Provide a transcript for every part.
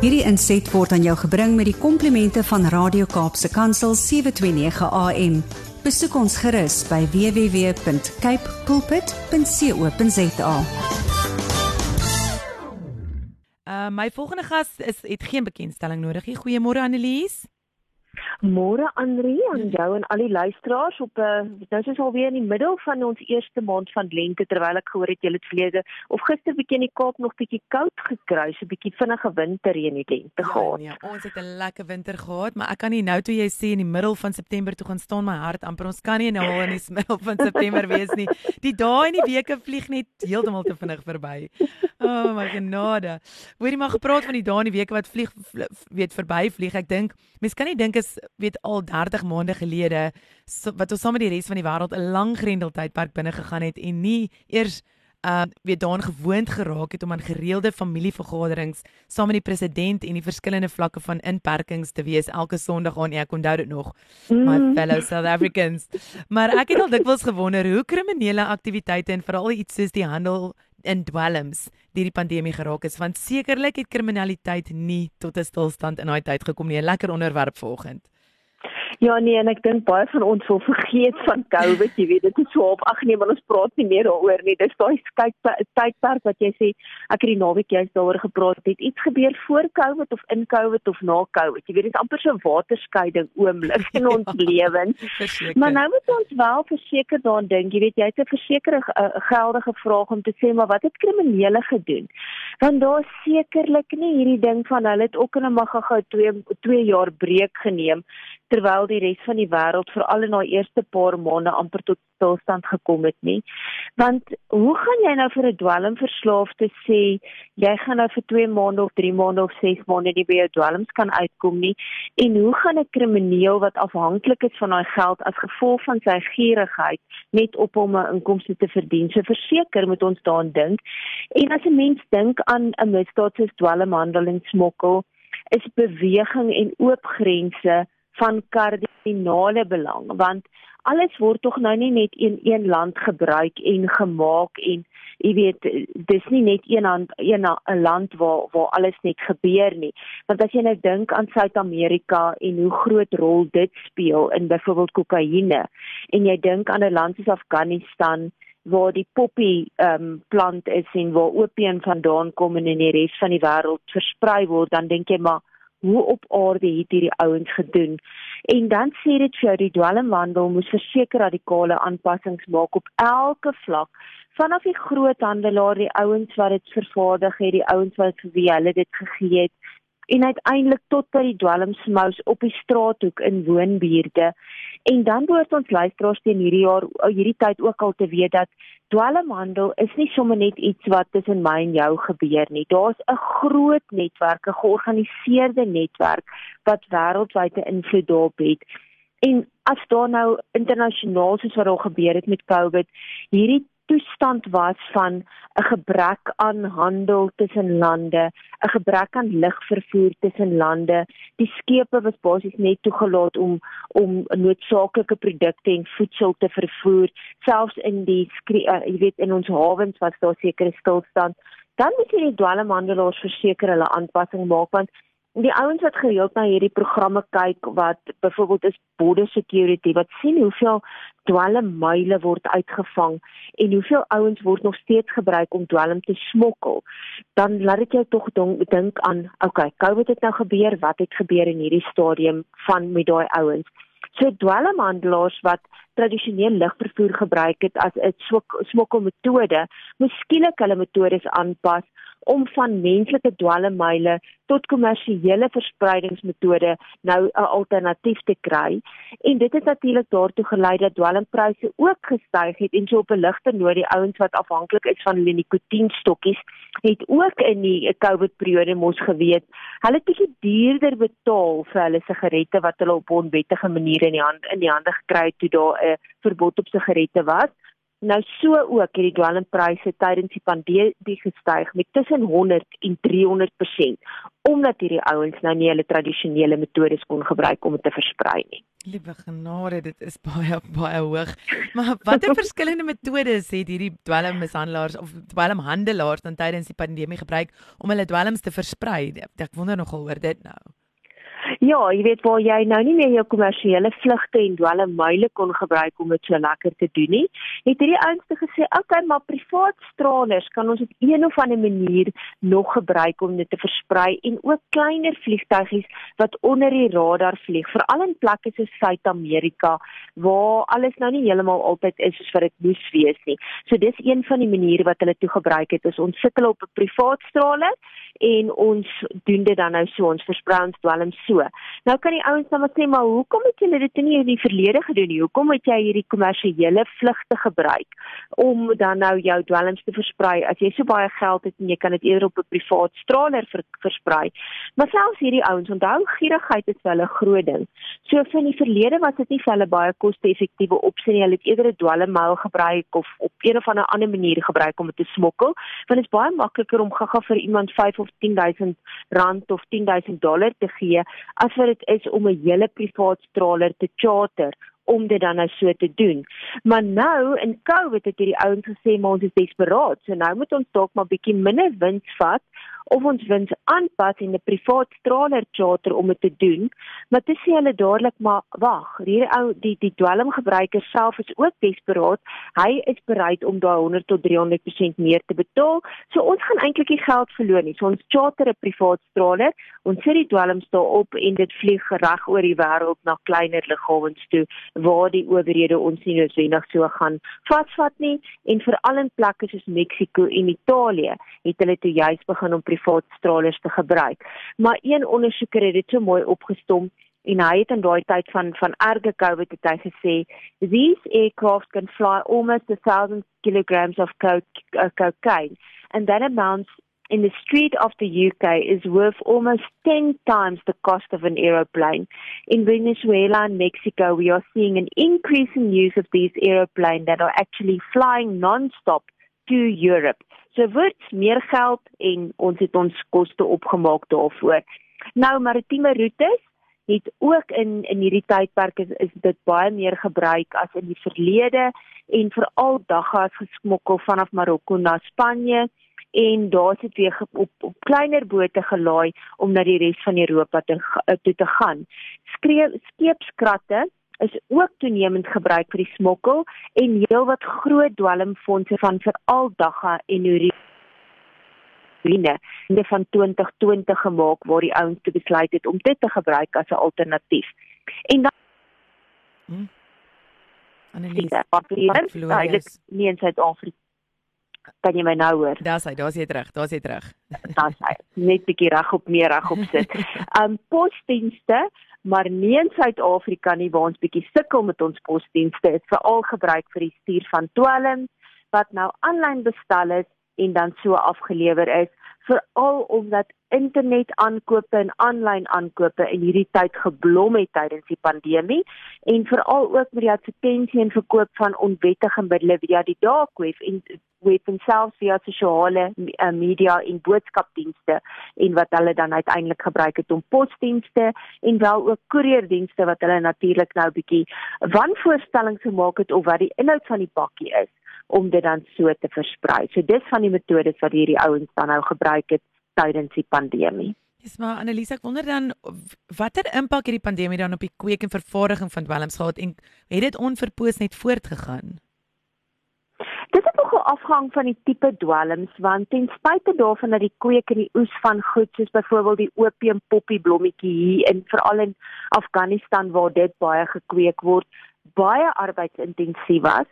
Hierdie inset word aan jou gebring met die komplimente van Radio Kaapse Kansel 729 AM. Besoek ons gerus by www.capecoolpit.co.za. Uh my volgende gas is het geen bekendstelling nodig nie. Goeiemôre Annelies. Môre Andri aan jou en al die luisteraars op 'n uh, nou is alweer in die middel van ons eerste maand van lente terwyl ek gehoor het julle het verlede of gister bietjie in die Kaap nog bietjie koud gekry, so bietjie vinnige winter hier in die lente Ja, gehad. nee, ons het 'n lekker winter gehad, maar ek kan nie nou toe jy sê in die middel van September toe gaan staan my hart amper. Ons kan nie nou al in die middel van September wees nie. Die dae en die weke vlieg net heeltemal te vinnig verby. Oh my genade. Hoorie maar gepraat van die dae en die weke wat vlieg vl- weet verby vlieg. Ek dink mense kan nie dink is weet al 30 maande gelede so, wat ons saam met die res van die wêreld 'n lang grendeltydperk binne gegaan het en nie eers uh weet daaraan gewoond geraak het om aan gereelde familievergaderings saam met die president en die verskillende vlakke van inperkings te wees elke Sondag aan ek onthou dit nog my Mm. fellow South Africans. Maar ek het al dikwels gewonder hoe kriminele aktiwiteite en veral iets soos die handel in dwelms deur die pandemie geraak is want sekerlik het kriminaliteit nie tot 'n stilstand in daai tyd gekom nie. 'n lekker onderwerp vanoggend Ja nee, en ek dink baie van ons wil vergeet van COVID, jy weet, dit is so op ag nee, maar ons praat nie meer daaroor nie. Dis daai kyk tydperk wat jy sê ek het die naweek juist daaroor gepraat. Het iets gebeur voor COVID of in COVID of na COVID? Jy weet, dit is amper so 'n waterskeiding oomblik in ons lewens. verseker Maar nou moet ons wel verseker daaraan dink, jy weet jy het 'n versekerde uh, geldige vraag om te sê maar wat het kriminele gedoen? Want daar sekerlik nie hierdie ding van hulle het ook in 'n mag gehou 2 2 jaar breek geneem terwyl die res van die wêreld veral in daai eerste paar maande amper tot stilstand gekom het nie. Want hoe gaan jy nou vir 'n dwelmverslaafde sê jy gaan nou vir 2 maande of 3 maande of 6 maande nie by jou dwelms kan uitkom nie en hoe gaan 'n krimineel wat afhanklik is van daai geld as gevolg van sy gierigheid net op hom 'n inkomste te verdien. So verseker moet ons daaraan dink. En as 'n mens dink aan 'n misdaad soos dwelmhandel en smokkel, is beweging en oop grense van kardinale belang want alles word tog nou nie net in een land gebruik en gemaak en jy weet dis nie net een hand, een 'n land waar waar alles net gebeur nie. Want as jy nou dink aan Suid-Amerika en hoe groot rol dit speel in byvoorbeeld kokaine en jy dink aan 'n land soos Afghanistan waar die poppy ehm um, plant is en waar opium vandaan kom en in die res van die wêreld versprei word dan dink jy maar hoe op aarde het hierdie ouens gedoen. En dan sê dit vir jou die dwelmhandel moes verseker radikale aanpassings maak op elke vlak. Vanaf die groothandelaar die ouens wat dit vervaardig het die ouens wat vir wie hulle dit gegee het en uiteindelik tot by die dwelmsmous op die straathoek in woonbuurte en dan behoort ons luisteraars teen hierdie jaar hierdie tyd ook al te weet dat dwelmhandel is nie sommer net iets wat tussen my en jou gebeur nie. Daar's 'n groot netwerk, 'n georganiseerde netwerk wat wêreldwyd 'n invloed daarop het. En as daar nou internasionaal soos wat daar gebeur het met COVID, hierdie toestand was van 'n gebrek aan handel tussen lande, 'n gebrek aan lugvervoer tussen lande. Die skepe was basies net toegelaat om om noodsaaklike produkte en voedsel te vervoer, selfs in die uh, jy weet in ons hawens was daar sekere stilstand. Dan moet jy die dwelmhandelaars verseker hulle aanpassing maak want die ouens wat gereeld na hierdie programme kyk wat byvoorbeeld is border security wat sien hoeveel dwelmmyle word uitgevang en hoeveel ouens word nog steeds gebruik om dwelm te smokkel dan laat dit jou tog dink aan okay COVID het nou gebeur wat het gebeur in hierdie stadium van met daai ouens? So dwelmhandelaars wat tradisioneel lugvervoer gebruik het as 'n smokkelmetode moes skielik hulle metodes aanpas om van menslike dwelmmyle tot kommersiële verspreidingsmetode nou 'n alternatief te kry. En dit het natuurlik daartoe gelei dat dwelmpryse ook gestyg het en so op 'n ligter noot die ouens wat afhanklik is van hulle nikotienstokkies het ook in die COVID periode mos geweet, hulle het bietjie duurder betaal vir hulle sigarette wat hulle op onwettige maniere in die hand in die hande gekry het toe daar 'n verbod op sigarette was Nou so ook het die dwelmpryse tydens die pandemie gestyg met tussen 100 en 300% omdat hierdie ouens nou nie hulle tradisionele metodes kon gebruik om dit te versprei nie. Liewe genade, dit is baie baie hoog. Maar watter verskillende metodes het hierdie dwelmmishandelaars of dwelmhandelaars dan tydens die pandemie gebruik om hulle dwelms te versprei? Ek wonder nogal oor dit nou. Ja, jy weet waar jy nou nie meer jou kommersiële vlugte en dwelmmuile kon gebruik om dit so lekker te doen nie. Het hierdie ouenste gesê, "Oké, okay, maar privaat stralers kan ons op een of ander manier nog gebruik om dit te versprei en ook kleiner vliegtuigies wat onder die radar vlieg, veral in plekke soos Suid-Amerika waar alles nou nie heeltemal altyd is soos wat dit moes wees nie. So dis een van die maniere wat hulle toe gebruik het is ons sukkel op 'n privaat straler en ons doen dit dan nou so ons versprei ons dwelm so. Nou kan die ouens dan sê maar hoekom het julle dit nie in die verlede gedoen nie? Hoekom het jy hierdie kommersiële vlugte gebruik om dan nou jou dwelms te versprei as jy so baie geld het en jy kan dit eerder op 'n privaat straler ver, versprei? Maar selfs hierdie ouens onthou gierigheid is wel 'n groot ding. So van die verlede was dit nie vir hulle baie koste-effektiewe opsie nie. Hulle het eerder 'n dwelmmuil gebruik of op een of ander ander manier gebruik om dit te smokkel, want dit is baie makliker om gaga vir iemand 5 of 10000 rand of 10000 dollar te gee as wat dit is om 'n hele privaat straler te charter om dit dan nou so te doen. Maar nou in COVID het hierdie ouens gesê maar ons is desperaat. So nou moet ons dalk maar bietjie minder wins vat of ons wins aanpas en 'n privaat straler charter om dit te doen. Maar dit sê hulle dadelik maar wag, hierdie ou die die dwelmgebruiker self is ook desperaat. Hy is bereid om daai 100 tot 300% meer te betaal. So ons gaan eintlik nie geld verloor nie. So ons charter 'n privaat straler, ons sit die dwelms daarop en dit vlieg reg oor die wêreld na kleiner lughawens toe waar die owerhede ons nie noodwendig so gaan vasvat nie en veral in plekke soos Mexiko en Italië het hulle toe juis begin om privaat stralers te gebruik. Maar een ondersoeker het dit so mooi opgestom en hy het in daai tyd van van erge COVID het hy gesê these aircraft can fly almost 1000 kilograms of coke, uh, cocaine and that amounts in the street of the UK is worth almost 10 times the cost of an aeroplane. In Venezuela and Mexico, we are seeing an increase in use of these aeroplanes that are actually flying non-stop to Europe. So word meer geld en ons het ons koste opgemaak daarvoor. Nou maritieme roetes het ook in in hierdie tydperk is, is dit baie meer gebruik as in die verlede en veral daggas gesmokkel vanaf Marokko na Spanje en daar sit weer op op kleiner bote gelaai om na die res van Europa te toe te gaan. Skreeu skeepskratte is ook toenemend gebruik vir die smokkel en heelwat groot dwelmfondse van veral dagga en urine in van 2020 gemaak waar die ouens te besluit het om dit te gebruik as 'n alternatief. En dan hmm. Annelies, nie in Suid-Afrika kan jy my nou hoor? Daar's hy, daar's jy terug, daar's jy terug. Daar's hy. Net bietjie reg op meer reg op sit. Um posdienste maar nie in Suid-Afrika nie waar ons bietjie sukkel met ons posdienste is veral gebruik vir die stuur van dwelms wat nou aanlyn bestel is en dan so afgelewer is veral omdat internet aankope en aanlyn aankope in hierdie tyd geblom het tydens die pandemie en veral ook met die advertensie en verkoop van onwettige middele via die dark web en web en selfs via sosiale uh, media en boodskapdienste en wat hulle dan uiteindelik gebruik het om posdienste en wel ook koerierdienste wat hulle natuurlik nou bietjie wanvoorstellings gemaak het of wat die inhoud van die pakkie is om dit dan so te versprei. So dis van die metodes wat hierdie ouens dan nou gebruik het tydens die pandemie. Dis maar Annelise, ek wonder dan watter impak het die pandemie dan op die kweek en vervaardiging van dwelms gehad en het dit onverpoos net voortgegaan? Dit het nogal afhang van die tipe dwelms want ten spyte daarvan dat die kweek en die oes van goed soos byvoorbeeld die opium poppie blommetjie hier in veral in Afghanistan waar dit baie gekweek word, baie arbeidsintensief was,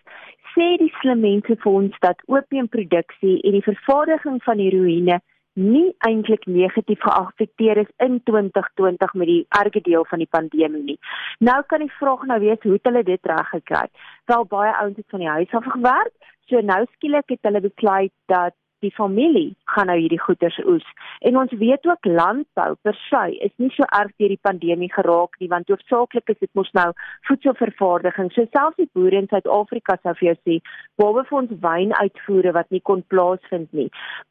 sê die slim mense vir ons dat opiumproduksie en die vervaardiging van heroïne nie eintlik negatief geaffekteer is in 2020 met die erge deel van die pandemie nie. Nou kan die vraag nou wees hoe het hulle dit reggekry? Wel baie ouens het van die huis af gewerk, so nou skielik het hulle besluit dat die familie gaan nou hierdie goederes oes. En ons weet ook landbou per se is nie so erg deur die pandemie geraak nie want hoofsaaklik is dit mos nou voedselvervaardiging. So selfs die boere in Suid-Afrika sou vir jou sê, behalwe vir ons wynuitvoere wat nie kon plaasvind nie,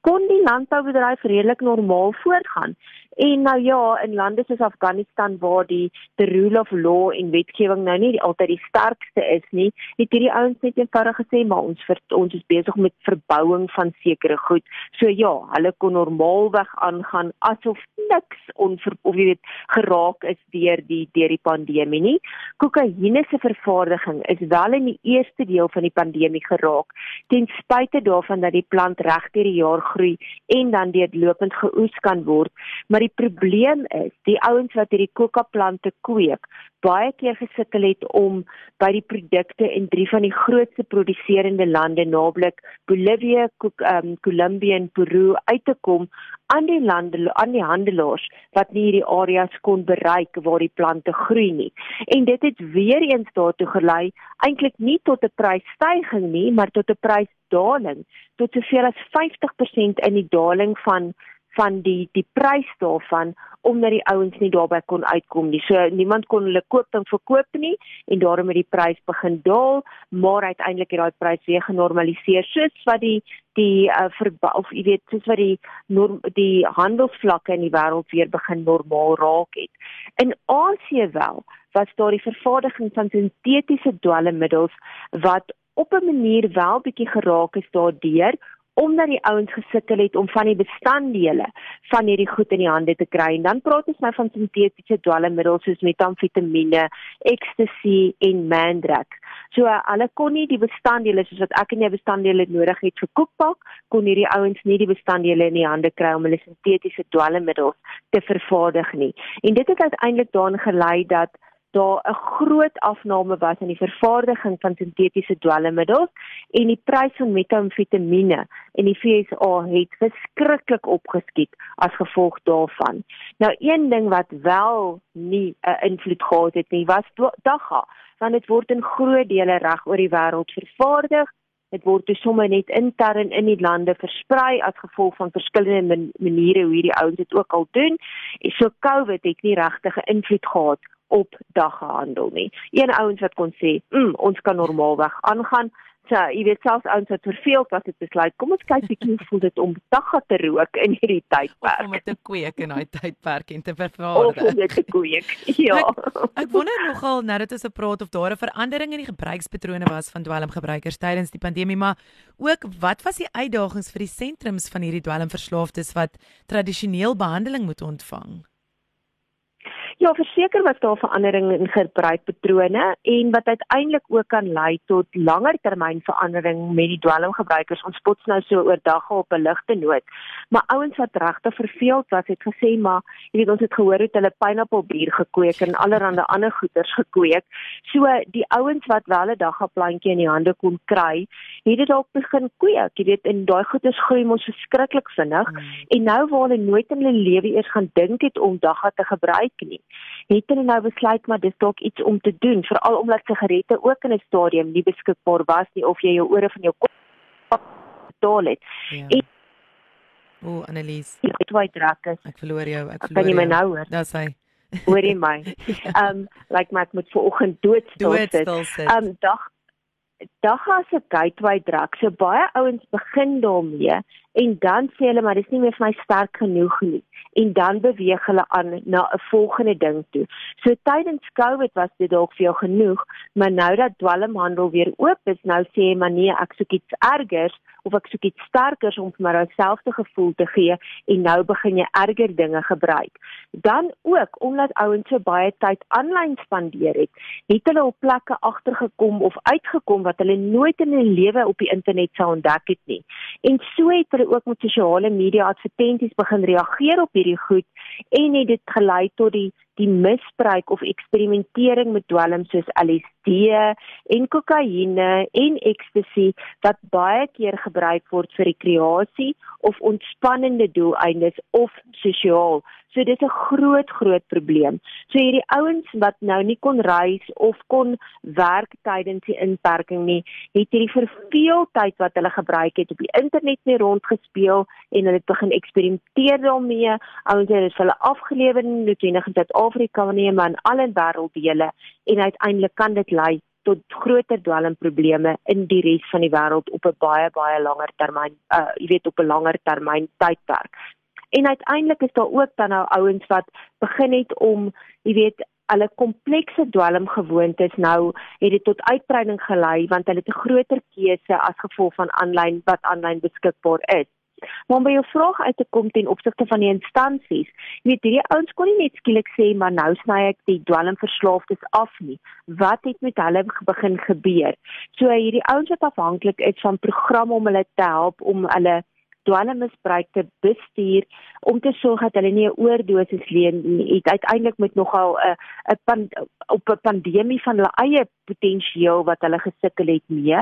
kon die landboubedryf redelik normaal voortgaan. En nou ja, in lande soos Afghanistan waar die the rule of law en wetgewing nou nie altyd die sterkste is nie, het hierdie ouens net eenvoudig gesê maar ons vir, ons is besig met verbouing van sekere goed. So ja, hulle kon normaalweg aangaan asof niks onver of jy weet geraak is deur die deur die pandemie nie. Kokaine se vervaardiging is wel in die eerste deel van die pandemie geraak ten spyte daarvan dat die plant reg deur die jaar groei en dan deurlopend geoes kan word, maar die probleem is, die ouens wat hierdie kokaplante kweek, baie keer gesukkel het om by die produkte in drie van die grootste produserende lande, naamlik Bolivia, um, Colombia en Peru uit te kom aan die lande aan die handelaars wat nie hierdie areas kon bereik waar die plante groei nie. En dit het weer eens daartoe gelei eintlik nie tot 'n prysstygings nie, maar tot 'n prysdaling, tot soveel as 50% in die daling van van die die prys daarvan omdat die ouens nie daarbey kon uitkom nie. So niemand kon hulle koop en verkoop nie en daarom het die prys begin daal, maar uiteindelik het daai prys weer genormaliseer soos wat die die uh, of jy weet soos wat die norm, die handelsvlakke in die wêreld weer begin normaal raak het. In Asië wel was daar die vervaardiging van sintetiese dwelmmiddels wat op 'n manier wel bietjie geraak is daardeur omdat die ouens gesukkel het om van die bestanddele van hierdie goed in die hande te kry. En dan praat ons nou van sintetiese dwelmmiddels soos metamfetamiene, ecstasy en mandrake. So hulle kon nie die bestanddele soos wat ek en jy bestanddele nodig het vir koekpak, kon hierdie ouens nie die bestanddele in die hande kry om hulle sintetiese dwelmmiddels te vervaardig nie. En dit het uiteindelik daarin gelei dat daar 'n groot afname was in die vervaardiging van sintetiese dwelmmiddels en die prys van metamfetamiene in die FSA het verskriklik opgeskiet as gevolg daarvan. Nou een ding wat wel nie 'n invloed gehad het nie, was dagga, want dit word in groot dele reg oor die wêreld vervaardig. Dit word dus sommer net intern in die lande versprei as gevolg van verskillende maniere hoe hierdie ouens dit ook al doen. En so COVID het nie regtig 'n invloed gehad op daggehandel nie. Een ouens wat kon sê, mm, "Ons kan normaalweg aangaan." So, jy weet selfs ouens wat verveeld was het besluit, "Kom ons kyk bietjie hoe voel dit om dagga te rook in hierdie tydperk." Om te kweek in daai tydperk en te vervaardig. Om te kweek. Ja. Ek, ek wonder nogal nou dat ons op praat of daar 'n verandering in die gebruikspatrone was van dwelmgebruikers tydens die pandemie, maar ook wat was die uitdagings vir die sentrums van hierdie dwelmverslaafdes wat tradisioneel behandeling moet ontvang? Ja, verseker was daar verandering in gebruikpatrone en wat uiteindelik ook kan lei tot langertermyn verandering met die dwelmgebruikers. Ons spots nou so oor dag op 'n ligte noot. Maar ouens wat regtig verveeld was, het gesê maar, jy weet ons het gehoor het hulle pineappelbier gekweek en allerlei ander goeders gekweek. So die ouens wat wel 'n daggaplantjie in die hande kon kry, het dit dalk begin kweek. Jy weet en daai goeders groei mos verskriklik vinnig hmm. en nou waar hulle nooit in hulle lewe eers gaan dink het om dagga te gebruik nie het hulle nou besluit maar dis dalk iets om te doen veral omdat sigarette ook in 'n stadium nie beskikbaar was nie of jy jou ore van jou kop betaal het. Ja. O, Annelies. Ek het drak is. Ek verloor jou. Ek verloor. Kan jy my nou hoor? Dis hy. Hoor jy my? Ehm um, like my moet vanoggend doodstil sit. Doodstil sit. Ehm um, dag Dagga se gateway drug. So baie ouens begin daarmee en dan sê hulle maar dis nie meer vir my sterk genoeg nie en dan beweeg hulle aan na 'n volgende ding toe. So tydens Covid was dit dalk vir jou genoeg, maar nou dat dwelmhandel weer oop is, nou sê jy maar nee, ek soek iets ergers of ek soek iets sterkers om vir my dieselfde gevoel te gee en nou begin jy erger dinge gebruik. Dan ook omdat ouens so baie tyd aanlyn spandeer het, het hulle op plekke agtergekom of uitgekom wat hulle nooit in hulle lewe op die internet sou ontdek het nie. En so het hulle ook met sosiale media advertensies begin reageer op hierdie goed en het dit gelei tot die die misbruik of eksperimentering met dwelm soos LSD en kokaine en ecstasy wat baie keer gebruik word vir rekreasie of ontspannende doeleindes of sosiaal So dis 'n groot groot probleem. So hierdie ouens wat nou nie kon reis of kon werk tydens die inperking nie, het hierdie verveeltyd wat hulle gebruik het op die internet mee rondgespeel en hulle het begin eksperimenteer daarmee. Ouens het dit vir hulle afgelewer in noodwendig in Suid-Afrika nie, maar in alle wêrelddele en uiteindelik kan dit lei tot groter dwelmprobleme in die res van die wêreld op 'n baie baie langer termyn uh jy weet op 'n langer termyn tydperk. En uiteindelik is daar ook dan nou ouens wat begin het om jy weet hulle komplekse dwelmgewoontes nou het dit tot uitbreiding gelei want hulle het 'n groter keuse as gevolg van aanlyn wat aanlyn beskikbaar is. Maar om by jou vraag uit te kom ten opsigte van die instansies, jy weet hierdie ouens kon nie net skielik sê maar nou sny ek die dwelmverslaafdes af nie. Wat het met hulle begin gebeur? So hierdie ouens wat afhanklik is van programme om hulle te help om hulle dwelmmisbruik te bestuur om te sorg dat hulle nie 'n oordosis leen nie. Uiteindelik met nogal 'n 'n op 'n pandemie van hulle eie potensiaal wat hulle gesukkel het mee.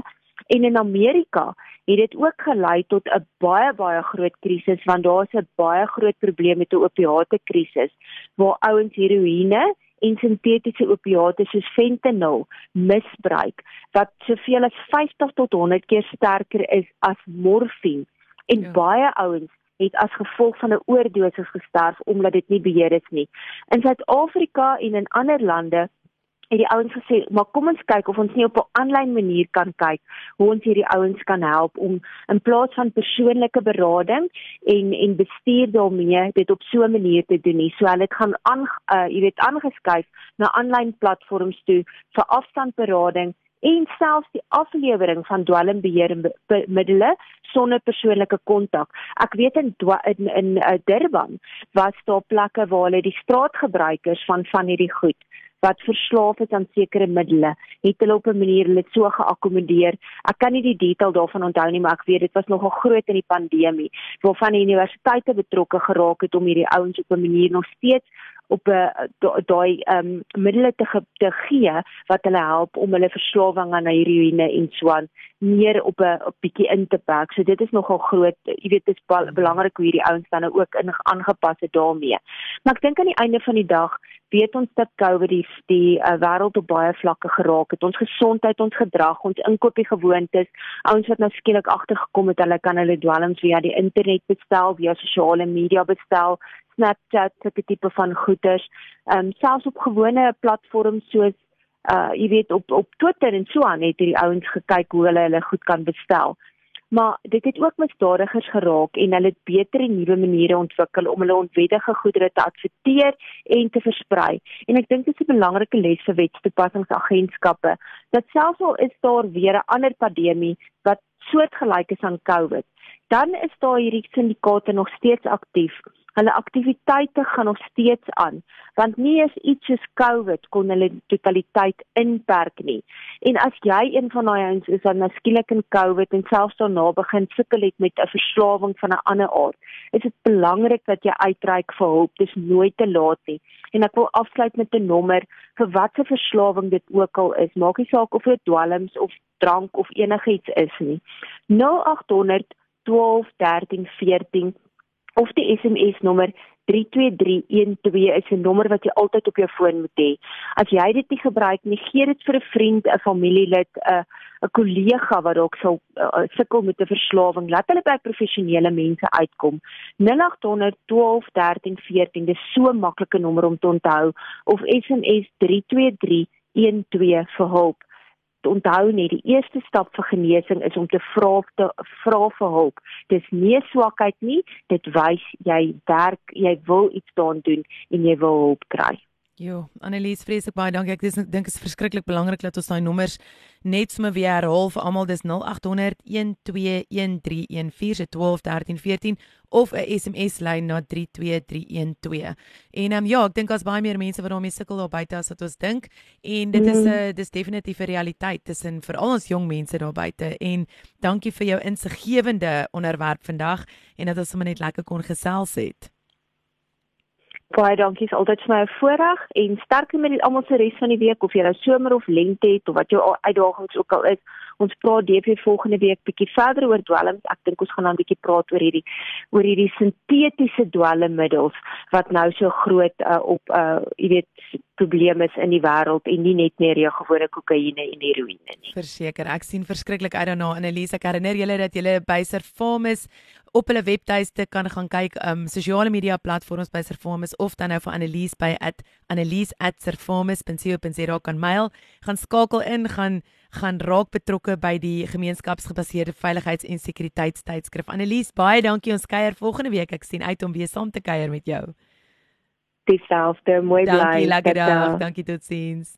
En in Amerika het dit ook gelei tot 'n baie baie groot krisis want daar's 'n baie groot probleem met 'n opiate krisis waar ouens heroïne en sintetiese opiate soos fentanyl misbruik wat soveel as 50 tot 100 keer sterker is as morfine en ja. baie ouens het as gevolg van 'n oordosis gesterf omdat dit nie beheer is nie. In Suid-Afrika en in ander lande het die ouens gesê, "Maar kom ons kyk of ons nie op 'n aanlyn manier kan kyk hoe ons hierdie ouens kan help om in plaas van persoonlike berading en en bestuur daarmee dit op so 'n manier te doen nie." So hulle het gaan aan uh, jy weet aangeskuif na aanlyn platforms toe vir afstandberading en selfs die aflewering van dwelmbeheermiddels sonder persoonlike kontak. Ek weet in in, in uh, Durban was daar plekke waar hulle die straatgebruikers van van hierdie goed wat verslaaf is aan sekere middele, het hulle op 'n manier hulle so geakkommodeer. Ek kan nie die detail daarvan onthou nie, maar ek weet dit was nogal groot in die pandemie, waarvan die universiteite betrokke geraak het om hierdie ouens op 'n manier nog steeds op 'n daai ehm um, middele te ge, te gee wat hulle help om hulle verslawing aan heroïne en so aan meer op 'n bietjie in te perk. So dit is nogal groot. Jy weet dit is belangrik hoe hierdie ouens dan nou ook in aangepas het daarmee. Maar ek dink aan die einde van die dag weet ons dat COVID die die uh, wêreld op baie vlakke geraak het. Ons gesondheid, ons gedrag, ons inkoopiegewoontes, ouens wat nou skielik agtergekom het hulle kan hulle dwelms via die internet bestel, via sosiale media bestel, Snapchat, sulke tipe van goeders. Ehm um, selfs op gewone platforms soos uh jy weet op op Twitter en so aan het hierdie ouens gekyk hoe hulle hulle goed kan bestel. Maar dit het ook misdadigers geraak en hulle het beter en nuwe maniere ontwikkel om hulle onwettige goedere te adverteer en te versprei. En ek dink dit is 'n belangrike les vir wetstoepassingsagentskappe dat selfs al is daar weer 'n ander pandemie wat soortgelyk is aan COVID, dan is daar hierdie syndikaate nog steeds aktief. Hulle aktiwiteite gaan nog steeds aan want nie is iets soos COVID kon hulle totaliteit inperk nie. En as jy een van daai ouens is wat nou skielik in COVID en selfs daarna begin sukkel het met 'n verslawing van 'n ander aard is dit belangrik dat jy uitreik vir hulp. Dis nooit te laat nie. En ek wil afsluit met 'n nommer vir watter verslawing dit ook al is. Maak nie saak of dit dwelms of drank of enigiets is nie. 0800 12 13 14 of die SMS nommer 32312 is 'n nommer wat jy altyd op jou foon moet hê. As jy dit nie gebruik nie, gee dit vir 'n vriend, 'n familielid, 'n 'n kollega wat dalk sou uh, sukkel met 'n verslawing. Laat hulle by professionele mense uitkom. 0800 12 13 14. Dis so 'n maklike nommer om te onthou of SMS 32312 vir hulp onthou net die eerste stap vir genesing is om te vra te vra vir hulp. Dis nie swakheid nie, dit wys jy werk, jy wil iets daaraan doen en jy wil hulp kry. Jo, Annelies, vreeslik baie dankie. Ek dis, dink is verskriklik belangrik dat ons daai nommers net sommer weer herhaal vir almal. Dis 0800 121314 se 121314 of 'n SMS lyn na 32312. En ehm um, ja, ek dink daar's baie meer mense wat daarmee sukkel daar buite as wat ons dink en dit is 'n uh, dis definitief 'n realiteit tussen veral ons jong mense daar buite en dankie vir jou insiggewende onderwerp vandag en dat ons sommer net lekker kon gesels het. Baie dankie, is altyd vir my 'n voorreg en sterkte met almal se res van die week of jy nou somer of lente het of wat jou uitdagings ook al is. Ons praat DP volgende week bietjie verder oor dwelms. Ek dink ons gaan dan bietjie praat oor hierdie oor hierdie sintetiese dwelmmiddels wat nou so groot uh, op uh jy weet probleme is in die wêreld en nie net meer jou gewone kokaine en heroïne nie. Verseker, ek sien verskriklik uit daarna Annelise. Ek herinner julle dat julle by Servamus op hulle webtuiste kan gaan kyk um sosiale media platforms by Servamus of dan nou vir Annelise by @annelise@servamus.co.za kan mail. Gaan skakel in, gaan gaan raak betrokke by die gemeenskapsgebaseerde veiligheids- en sekuriteitstydskrif. Annelise, baie dankie. Ons kuier volgende week. Ek sien uit om weer saam te kuier met jou. Dieselfde, mooi bly. Dankie, lekker dag. Dankie totsiens.